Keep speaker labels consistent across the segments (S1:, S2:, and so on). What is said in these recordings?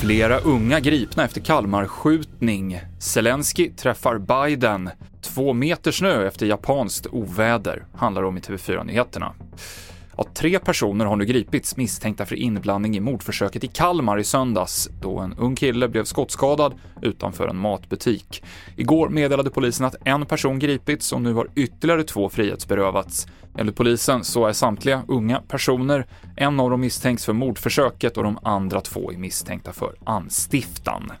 S1: Flera unga gripna efter Kalmarskjutning. Zelensky träffar Biden. Två meter snö efter japanskt oväder, handlar om i TV4-nyheterna. Ja, tre personer har nu gripits misstänkta för inblandning i mordförsöket i Kalmar i söndags, då en ung kille blev skottskadad utanför en matbutik. Igår meddelade polisen att en person gripits och nu har ytterligare två frihetsberövats. Enligt polisen så är samtliga unga personer. En av dem misstänks för mordförsöket och de andra två är misstänkta för anstiftan.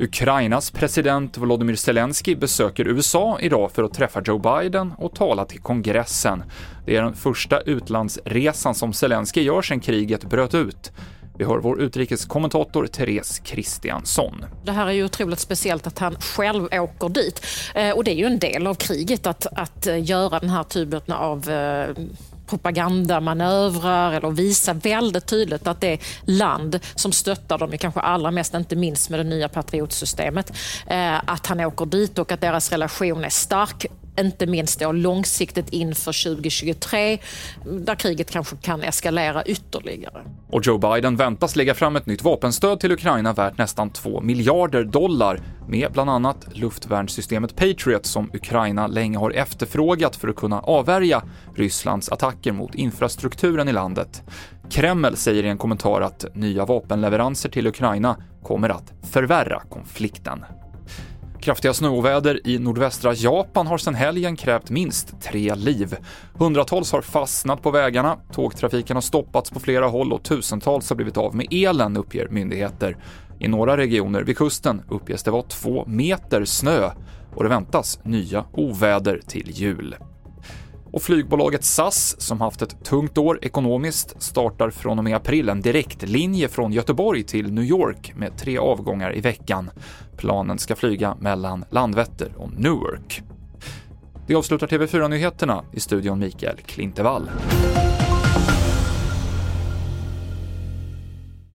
S1: Ukrainas president Volodymyr Zelensky besöker USA idag för att träffa Joe Biden och tala till kongressen. Det är den första utlandsresan som Zelensky gör sedan kriget bröt ut. Vi hör vår utrikeskommentator Therese Kristiansson.
S2: Det här är ju otroligt speciellt att han själv åker dit. Eh, och det är ju en del av kriget att, att eh, göra den här typen av eh, propagandamanövrar eller visa väldigt tydligt att det land som stöttar dem, kanske allra mest, inte minst med det nya patriotsystemet, eh, att han åker dit och att deras relation är stark inte minst då långsiktigt inför 2023 där kriget kanske kan eskalera ytterligare.
S1: Och Joe Biden väntas lägga fram ett nytt vapenstöd till Ukraina värt nästan 2 miljarder dollar med bland annat luftvärnssystemet Patriot som Ukraina länge har efterfrågat för att kunna avvärja Rysslands attacker mot infrastrukturen i landet. Kreml säger i en kommentar att nya vapenleveranser till Ukraina kommer att förvärra konflikten. Kraftiga snöoväder i nordvästra Japan har sedan helgen krävt minst tre liv. Hundratals har fastnat på vägarna, tågtrafiken har stoppats på flera håll och tusentals har blivit av med elen, uppger myndigheter. I några regioner vid kusten uppges det vara två meter snö och det väntas nya oväder till jul. Och flygbolaget SAS, som haft ett tungt år ekonomiskt, startar från och med april en direktlinje från Göteborg till New York med tre avgångar i veckan. Planen ska flyga mellan Landvetter och Newark. Det avslutar TV4-nyheterna i studion Mikael Klintevall.